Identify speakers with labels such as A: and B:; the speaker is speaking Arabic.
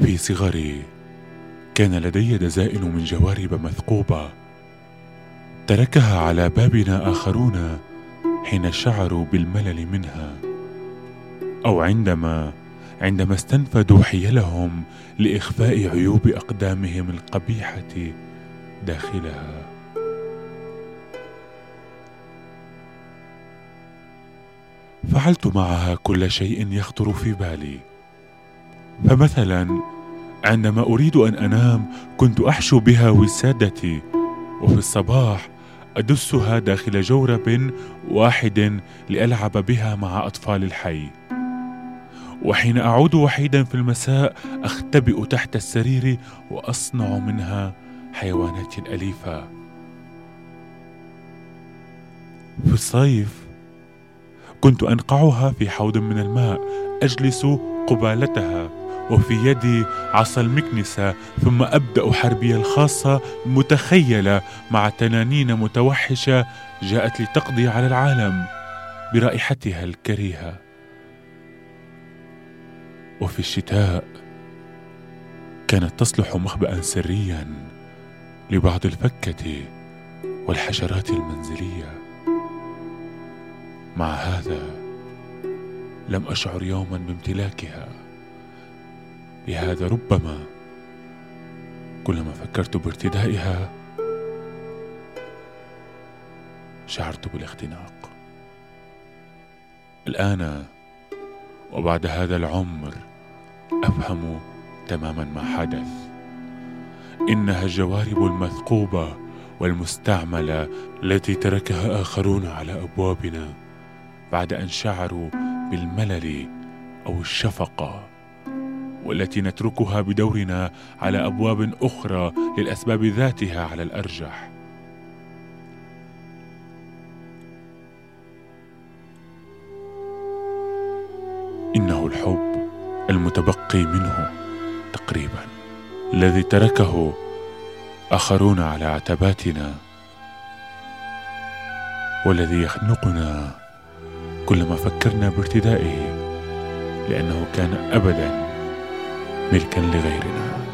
A: في صغري كان لدي دزائن من جوارب مثقوبة تركها على بابنا آخرون حين شعروا بالملل منها. أو عندما عندما استنفدوا حيلهم لإخفاء عيوب أقدامهم القبيحة داخلها. فعلت معها كل شيء يخطر في بالي. فمثلا عندما أريد أن أنام كنت أحشو بها وسادتي وفي الصباح أدسها داخل جورب واحد لألعب بها مع أطفال الحي. وحين أعود وحيدا في المساء أختبئ تحت السرير وأصنع منها حيوانات أليفة. في الصيف كنت أنقعها في حوض من الماء أجلس قبالتها. وفي يدي عصا المكنسة ثم أبدأ حربي الخاصة متخيلة مع تنانين متوحشة جاءت لتقضي على العالم برائحتها الكريهة. وفي الشتاء كانت تصلح مخبأ سريا لبعض الفكة والحشرات المنزلية. مع هذا لم أشعر يوما بامتلاكها. لهذا ربما. كلما فكرت بارتدائها شعرت بالاختناق. الآن وبعد هذا العمر أفهم تماما ما حدث. إنها الجوارب المثقوبة والمستعملة التي تركها آخرون على أبوابنا بعد أن شعروا بالملل أو الشفقة. والتي نتركها بدورنا على أبواب أخرى للأسباب ذاتها على الأرجح. إنه الحب المتبقي منه تقريبا. الذي تركه آخرون على عتباتنا. والذي يخنقنا كلما فكرنا بارتدائه لأنه كان ابدا ملكا لغيرنا.